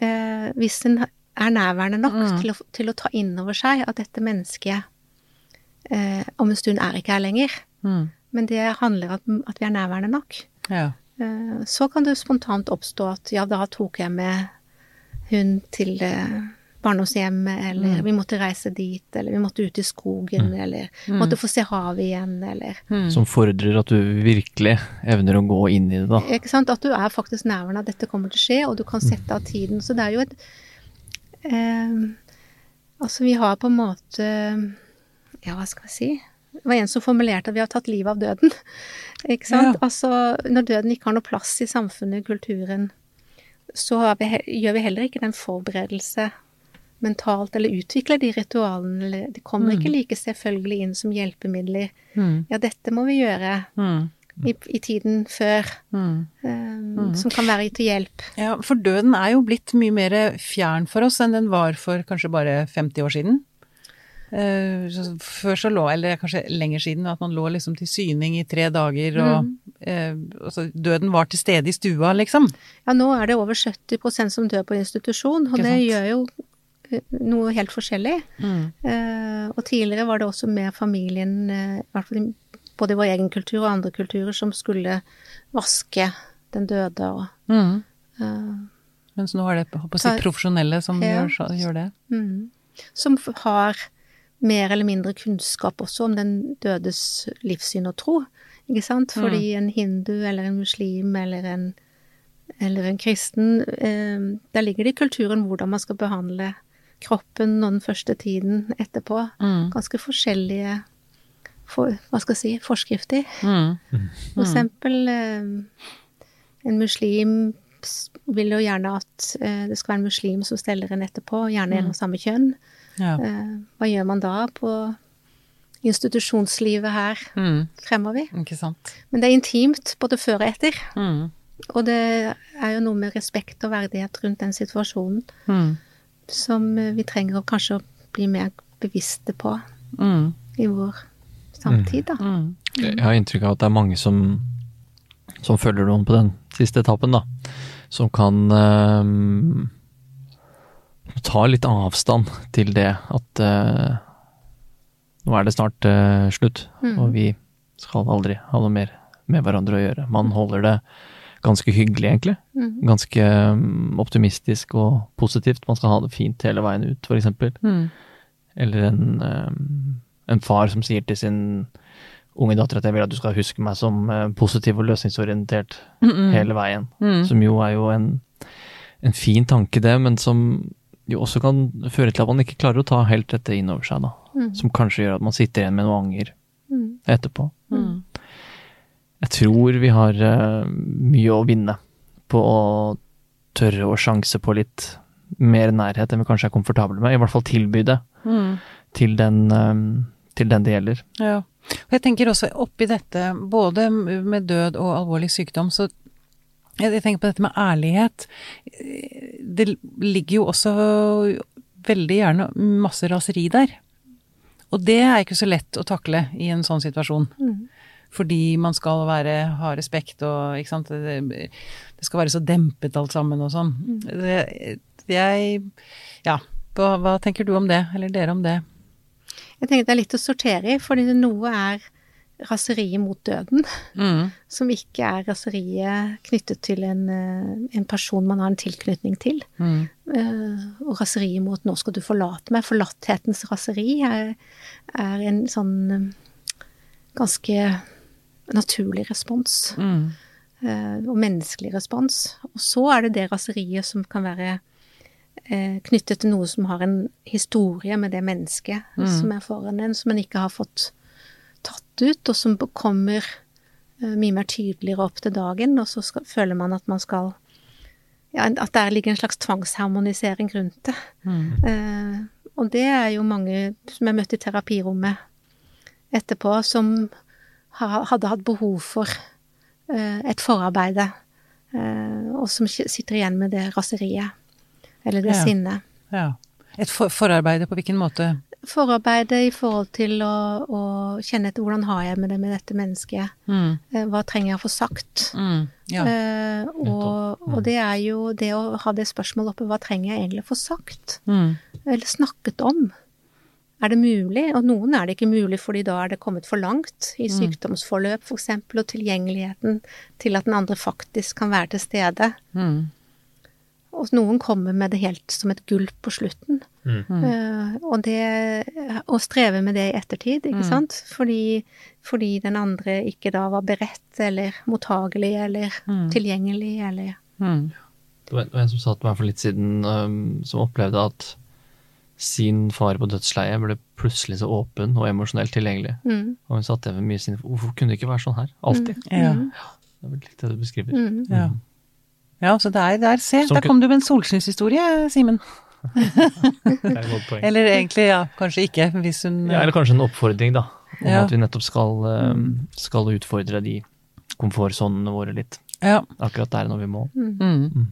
eh, hvis en er nærværende nok Mm. til, å, til å ta inn over seg at dette mennesket eh, om en stund er ikke her lenger. Mm. Men det handler om at vi er nærværende nok. Ja. Eh, så kan det spontant oppstå at ja, da tok jeg med hun til barndomshjemmet, eller vi måtte reise dit, eller vi måtte ut i skogen, eller måtte få se havet igjen, eller Mm. Som fordrer at du virkelig evner å gå inn i det, da. Ikke sant? At du er faktisk nærværende, at dette kommer til å skje, og du kan sette av tiden. Så det er jo et eh, Altså, vi har på en måte Ja, hva skal jeg si? Det var en som formulerte at vi har tatt livet av døden. Ikke sant? Ja. Altså, når døden ikke har noe plass i samfunnet, kulturen, så har vi, gjør vi heller ikke den forberedelse mentalt, eller utvikler de ritualene, eller de kommer ikke like selvfølgelig inn som hjelpemidler. Mm. Ja, dette må vi gjøre Mm. i, i tiden før, Mm. eh, som kan være til hjelp. Ja, for døden er jo blitt mye mer fjern for oss enn den var for kanskje bare 50 år siden. Uh, før så lå, eller kanskje lenger siden, at man lå liksom til syning i tre dager, og eh, altså, døden var til stede i stua, liksom. Ja, nå er det over 70% som dør på institusjon, og det gjør jo noe helt forskjellig. Mm. Uh, og tidligere var det også med familien, eh, i hvert fall både i vår egen kultur og andre kulturer, som skulle vaske den døde og Mm. uh, Mens nå er det håper jeg profesjonelle som gjør, så- gjør det. mm, Som har mer eller mindre kunnskap også om den dødes livssyn og tro. Ikke sant? Fordi en hindu eller en muslim eller en, eller en kristen eh, Der ligger det i kulturen hvordan man skal behandle kroppen og den første tiden etterpå. Mm. Ganske forskjellige for, hva skal jeg si, forskrifter. Mm. For eksempel eh, en muslim vil jo gjerne at eh, det skal være en muslim som steller en etterpå, gjerne en av samme kjønn. Ja. Eh, hva gjør man da på institusjonslivet her Mm. fremover? Men det er intimt både før og etter. Mm. Og det er jo noe med respekt og verdighet rundt den situasjonen Mm. Som eh, vi trenger å kanskje bli mer bevisste på Mm. i vår samtid, da. Mm. Jeg har inntrykk av at det er mange som, som følger noen på den siste etappen, da. Som kan ehm, ta litt avstand til det at eh, nå er det snart eh, slutt, og vi skal aldri ha noe mer med hverandre å gjøre. Man holder det ganske hyggelig, egentlig. Ganske ehm, optimistisk og positivt. Man skal ha det fint hele veien ut, eksempel. Mm. Eller en, en far som sier til sin unge datter at jeg vil at du skal huske meg som positiv og løsningsorientert hele veien. Som jo er jo en, en fin tanke, det, men som jo også kan føre til at man ikke klarer å ta helt dette inn over seg, da. Som kanskje gjør at man sitter igjen med noe anger etterpå. Mm. Jeg tror vi har eh, mye å vinne på å tørre å sjanse på litt mer nærhet enn vi kanskje er komfortable med. I hvert fall tilby det Mm. til den, eh, til den det gjelder. Ja. Og jeg tenker også oppi dette, både med død og alvorlig sykdom, så jeg tenker på dette med ærlighet. Det ligger jo også veldig gjerne masse raseri der. Og det er ikke så lett å takle i en sånn situasjon. Fordi man skal være, ha respekt og ikke sant det, det skal være så dempet alt sammen og sånn. Det, jeg Ja, hva, hva tenker du om det, eller dere om det? Jeg tenker det er litt å sortere i, fordi noe er raseriet mot døden, Mm. som ikke er raseriet knyttet til en, eh, en person man har en tilknytning til. Mm. Uh, Og raseriet mot 'nå skal du forlate meg', forlatthetens raseri, er, er en sånn eh, ganske naturlig respons. Mm. eh, Og menneskelig respons. Og så er det det raseriet som kan være eh, knyttet til noe som har en historie med det mennesket som er foran en, som en ikke har fått tatt ut, og som kommer eh, mye mer tydeligere opp til dagen, og så skal, føler man at man skal ja, At der ligger en slags tvangsharmonisering rundt det. Eh, og det er jo mange som jeg møtte i terapirommet etterpå, som hadde hatt behov for eh, et forarbeide, eh, og som sitter igjen med det raseriet, eller det Ja. sinnet. Ja. Et for forarbeide på hvilken måte? Forarbeide i forhold til å, å kjenne etter hvordan har jeg med det med dette mennesket, Mm. Eh, hva trenger jeg å få sagt? Mm. Ja. Eh, og, og det er jo det å ha det spørsmålet oppe, hva trenger jeg egentlig å få sagt? Mm. Eller snakket om? Er det mulig? Og noen er det ikke mulig, fordi da er det kommet for langt i sykdomsforløp, for eksempel, og tilgjengeligheten til at den andre faktisk kan være til stede. Mm. Og noen kommer med det helt som et gulp på slutten. Mm. Uh, og det Å streve med det i ettertid, ikke Mm. sant? Fordi, fordi den andre ikke da var beredt eller mottagelig eller Mm. tilgjengelig eller Mm. Det var en- det var en som sa til meg for litt siden, um, som opplevde at sin far på dødsleiet ble plutselig så åpen og emosjonelt tilgjengelig. mm, Og hun satt igjen med mye sinne. Hvorfor kunne det ikke være sånn her? Alltid. Ja. mm, Det er vel litt det du beskriver. mm. Ja. ja, så der, der, se, Som der kom du med en solskinnshistorie, Simen. Er. Eller egentlig, ja, kanskje ikke, hvis hun Ja, eller kanskje en oppfordring, da. Om Ja. at vi nettopp skal, um, skal utfordre de komfortsonene våre litt. Ja. Akkurat der når vi må. Mm.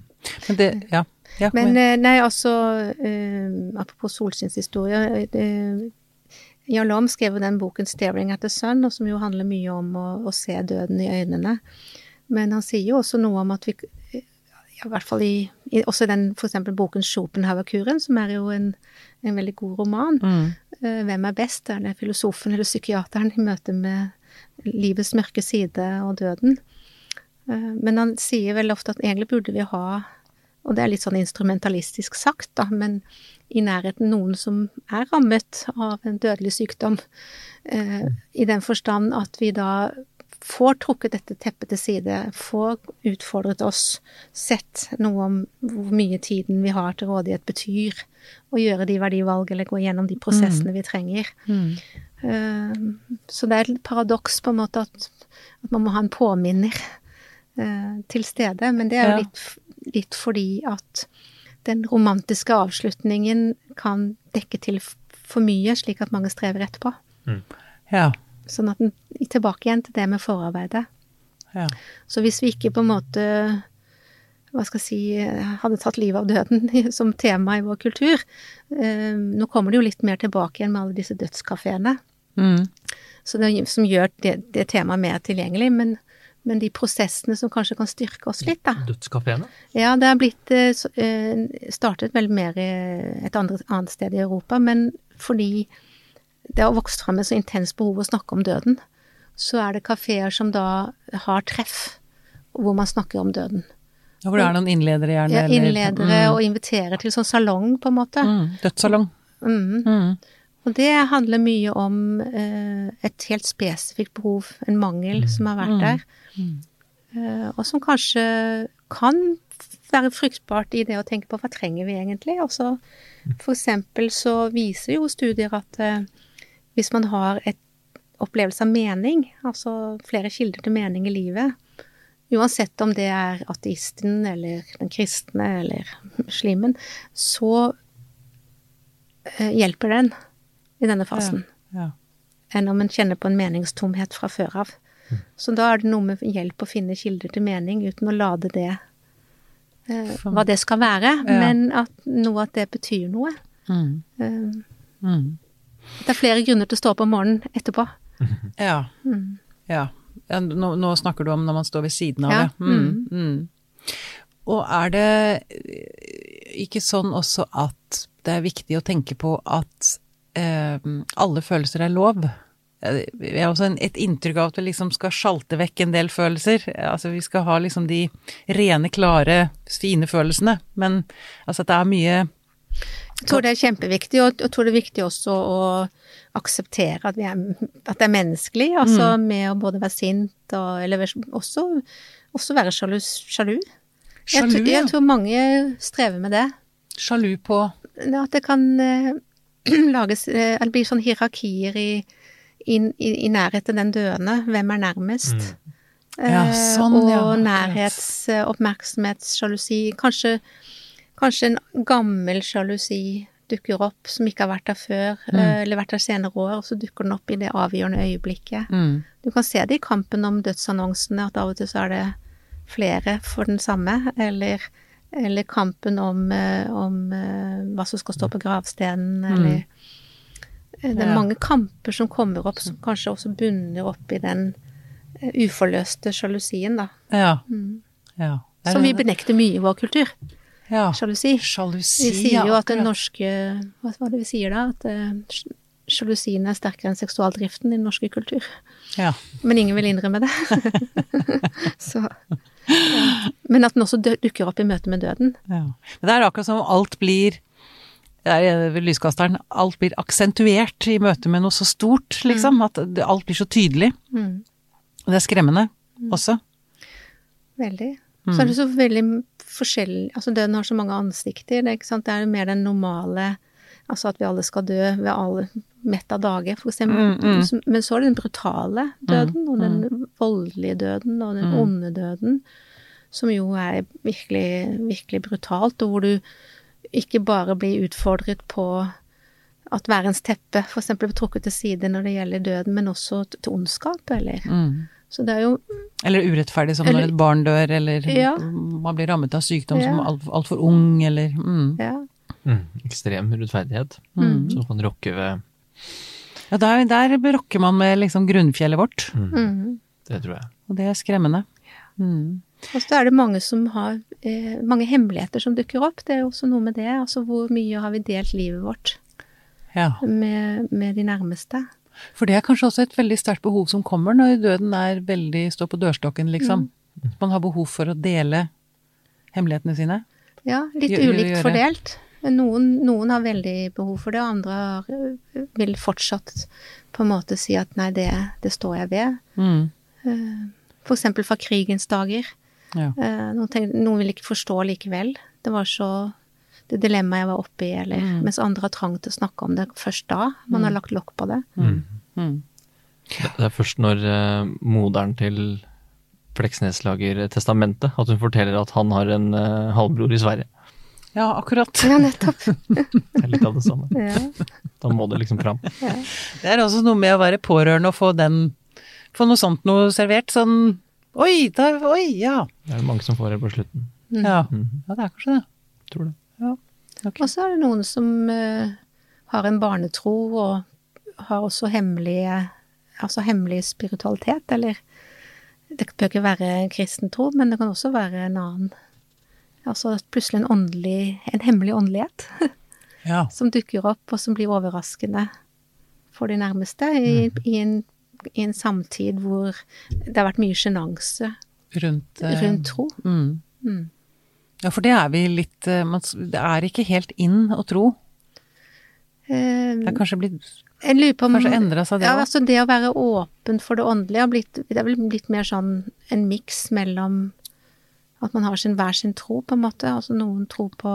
Men det Ja. ja Men eh, nei, altså eh, Apropos solskinnshistorie. eh, Jan Lom skrev jo den boken 'Staring at the Sun', som jo handler mye om å, å se døden i øynene. Men han sier jo også noe om at vi ja, i hvert fall i, i også den f.eks. boken 'Schopenhauer-kuren', som er jo en, en veldig god roman. Mm. Eh, Hvem er best? Er det filosofen eller psykiateren i møte med livets mørke side og døden? Eh, Men han sier vel ofte at egentlig burde vi ha, og det er litt sånn instrumentalistisk sagt, da, men i nærheten noen som er rammet av en dødelig sykdom, eh, i den forstand at vi da får trukket dette teppet til side, får utfordret oss, sett noe om hvor mye tiden vi har til rådighet betyr, og gjøre de verdivalg eller gå gjennom de prosessene vi trenger. Mm. Eh, Så det er et paradoks på en måte at, at man må ha en påminner eh, til stede, men det er jo Ja. litt, litt fordi at den romantiske avslutningen kan dekke til for mye, slik at mange strever etterpå. Ja. Sånn at den tilbake igjen til det med forarbeidet. ja. Så hvis vi ikke på en måte hva skal jeg si, hadde tatt livet av døden som tema i vår kultur eh, Nå kommer det jo litt mer tilbake igjen med alle disse dødskafeene. Mm. Så det, som gjør det, det temaet mer tilgjengelig. Men, men de prosessene som kanskje kan styrke oss litt, da. Dødskafeene? Ja, det er blitt eh, eh, startet vel mer i et andre, annet sted i Europa, men fordi det har vokst fram et så intenst behov å snakke om døden, så er det kafeer som da har treff hvor man snakker om døden. Ja, Hvor det er noen innledere, gjerne? Ja, eller- innledere mm. og inviterer til sånn salong, på en måte. mm. Dødssalong. Mm. Mm. Og det handler mye om eh, et helt spesifikt behov, en mangel som har vært der, eh, og som kanskje kan være fruktbart i det å tenke på hva trenger vi egentlig. Altså, for eksempel så viser jo studier at eh, hvis man har et opplevelse av mening, altså flere kilder til mening i livet, uansett om det er ateisten eller den kristne eller muslimen, så eh, hjelper den i denne fasen Ja. enn om en kjenner på en meningstomhet fra før av. Så da er det noe med hjelp å finne kilder til mening uten å lade det eh, hva det skal være, Ja. men at noe at det betyr noe. Mm. Eh, Mm. det er flere grunner til å stå opp om morgenen etterpå. Ja. Mm. ja. ja nå, nå snakker du om når man står ved siden av Ja, det. Mm. Mm. Og er det eh, ikke sånn også at det er viktig å tenke på at alle følelser er lov? Eh, Jeg har også et inntrykk av at vi liksom skal sjalte vekk en del følelser. Altså vi skal ha liksom de rene, klare, fine følelsene. Men altså at det er mye Jeg tror det er kjempeviktig, og jeg tror det er viktig også å akseptere at, vi er, at det er menneskelig, altså med å både være sint og Eller også, også være sjalu. sjalu. Jeg, Sjalu, ja. jeg tror mange strever med det. Sjalu på At det kan eh, lages eh, Eller blir sånn hierarkier i, i, i, i nærhet til den døende. Hvem er nærmest? Ja, Eh, sånn, og ja, Og nærhets-, eh, oppmerksomhetssjalusi. Kanskje, kanskje en gammel sjalusi dukker opp som ikke har vært der før, Mm. eh, eller vært der senere år, og så dukker den opp i det avgjørende øyeblikket. mm. Du kan se det i kampen om dødsannonsene, at av og til så er det flere for den samme, eller, eller kampen om, eh, om eh, hva som skal stå på gravstenen, eller eh, Det er mange kamper som kommer opp, som kanskje også bunner opp i den uforløste sjalusien, da. Ja. Mm. ja. Som vi benekter mye i vår kultur. ja. Sjalusi. Sjalusi, Vi sier jo at den norske Hva var det vi sier da? At sjalusien er sterkere enn seksualdriften i den norske kultur. Ja. Men ingen vil innrømme det. Så. Men at den også dukker opp i møte med døden. ja. Men det er akkurat som alt blir det er lyskasteren, alt blir aksentuert i møte med noe så stort, liksom. At alt blir så tydelig. Mm. Det er skremmende også. Veldig. Så er det så veldig forskjellig Altså døden har så mange ansikter, det, ikke sant. Det er mer den normale Altså at vi alle skal dø ved alle mett av dage, eksempel. Mm, mm. Men så er det den brutale døden, og den voldelige døden, og den onde døden, som jo er virkelig, virkelig brutalt, og hvor du ikke bare blir utfordret på at værens teppe eksempel blir trukket til side når det gjelder døden, men også til ondskap, eller Mm. Så det er jo Eller urettferdig, som Eller- når et barn dør, eller Ja. man blir rammet av sykdom som altfor alt ung, eller mm. Ja. Mm. Ekstrem urettferdighet Mm. som kan rokke ved Ja, der, der rokker man med liksom grunnfjellet vårt, Mm. Det tror jeg. og det er skremmende. Mm. Og så er det mange som har eh, mange hemmeligheter som dukker opp. Det er jo også noe med det. Altså hvor mye har vi delt livet vårt Ja. med, med de nærmeste. For det er kanskje også et veldig sterkt behov som kommer når døden er veldig står på dørstokken, liksom. Man har behov for å dele hemmelighetene sine. Ja, litt ulikt fordelt. Men Noen, noen har veldig behov for det, og andre har, eh, vil fortsatt på en måte si at nei, det, det står jeg ved. Mm. F.eks. For eksempel fra krigens dager. Ja. Eh, Noen, tenker, noen vil ikke forstå likevel. Det var så det dilemmaet jeg var oppe i, eller Mm. Mens andre har trang til å snakke om det først da. Man har lagt lokk på det. Mm. Det det er først når uh, moderen til Fleksnes lager testamentet, at hun forteller at han har en uh, halvbror i Sverige. Ja, akkurat. Ja, nettopp. Det er litt av det samme. Ja. Da må det liksom fram. Det er også noe med å være pårørende og få den Få noe sånt noe servert. Sånn Oi, der, oi, ja. Det er det mange som får det på slutten. Ja, Mhm. ja det er kanskje det. Tror det. Ok. Og så er det noen som uh, har en barnetro og har også hemmelige Altså hemmelig spiritualitet, eller Det bør ikke være en kristen tro, men det kan også være en annen Altså plutselig en åndelig En hemmelig åndelighet Ja. som dukker opp, og som blir overraskende for de nærmeste i, i, en, i en samtid hvor det har vært mye sjenanse Rundt, eh, rundt tro. Mm. Mm. Ja, for det er vi litt eh, Det er ikke helt inn å tro. Eh, Det er kanskje blitt Jeg lurer på om Kanskje endra seg det Ja, altså det å være åpen for det åndelige har blitt Det er vel blitt mer sånn en miks mellom at man har sin hver sin tro, på en måte. Altså noen tror på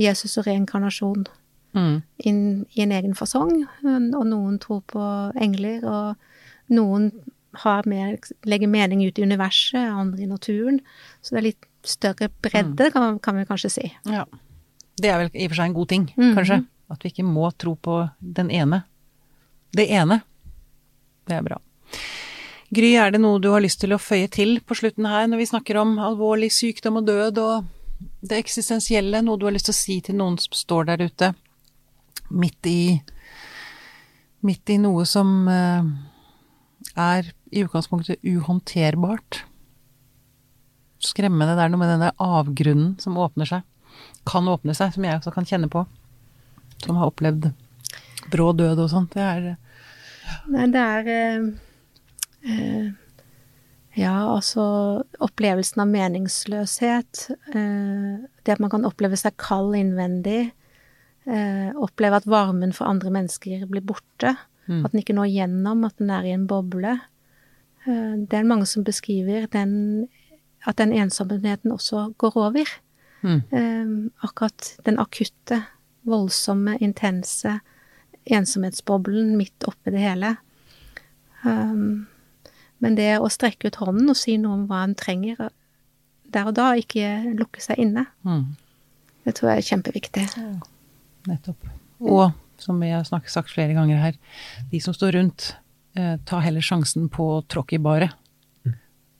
Jesus og reinkarnasjon Mm. inn, i en egen fasong, og noen tror på engler, og noen har mer, legger mening ut i universet, andre i naturen. Så det er litt større bredde, kan, man- kan vi kanskje si. Ja. Det er vel i og for seg en god ting, mm. kanskje. At vi ikke må tro på den ene. Det ene. Det er bra. Gry, er det noe du har lyst til å føye til på slutten her, når vi snakker om alvorlig sykdom og død og det eksistensielle? Noe du har lyst til å si til noen som står der ute, midt i Midt i noe som eh, er i utgangspunktet uhåndterbart? Skremmende. Det er noe med denne avgrunnen som åpner seg. Kan åpne seg, som jeg også kan kjenne på. Som har opplevd brå død og sånt. Det er Nei, det er eh, Ja, altså opplevelsen av meningsløshet. Eh, det at man kan oppleve seg kald innvendig. Eh, oppleve at varmen for andre mennesker blir borte. Mm. At den ikke når gjennom, at den er i en boble. Eh, det er mange som beskriver den, at den ensomheten også går over. Mm. Eh, akkurat den akutte, voldsomme, intense ensomhetsboblen midt oppi det hele. Um, men det å strekke ut hånden og si noe om hva en trenger der og da, ikke lukke seg inne, mm, det tror jeg er kjempeviktig. nettopp. Og som vi har snakket, sagt flere ganger her, de som står rundt, eh, ta heller sjansen på å tråkke i baret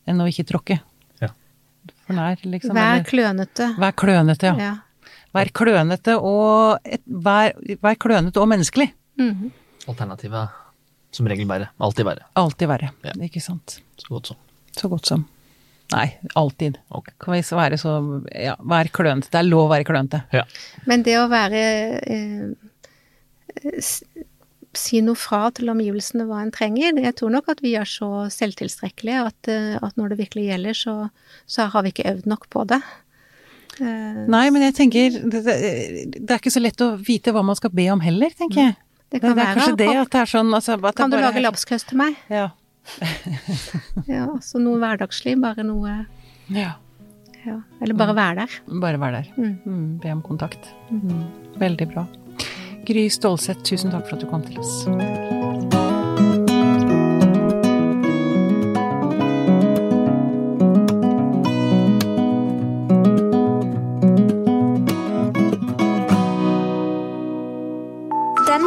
enn å ikke tråkke. Ja. For nær, liksom. Vær eller- klønete. vær klønete, ja. Ja. Vær klønete og et, vær, vær klønete og menneskelig. Mhm. Alternativet er som regel verre. Alltid verre. Alltid verre, Ja. ikke sant. Så godt som. Så godt som. Nei, alltid. Okay. Kan vi så være så Ja, vær klønete. Det er lov å være klønete. Ja. Men det å være eh, si noe fra til omgivelsene hva en trenger. Jeg tror nok at vi er så selvtilstrekkelige at, eh, at når det virkelig gjelder, så, så, har vi ikke øvd nok på det. Eh, Nei, men jeg tenker det, det, er ikke så lett å vite hva man skal be om heller, tenker jeg. Det, kan det er kanskje det at det er sånn altså, Kan du lage lapskaus til meg? Ja. ja, så noe hverdagslig, bare noe Ja. ja. Eller bare være der. Bare være der. Mm. Mm, be om kontakt. Mm. Veldig bra. Gry Stålseth, tusen takk for at du kom til oss.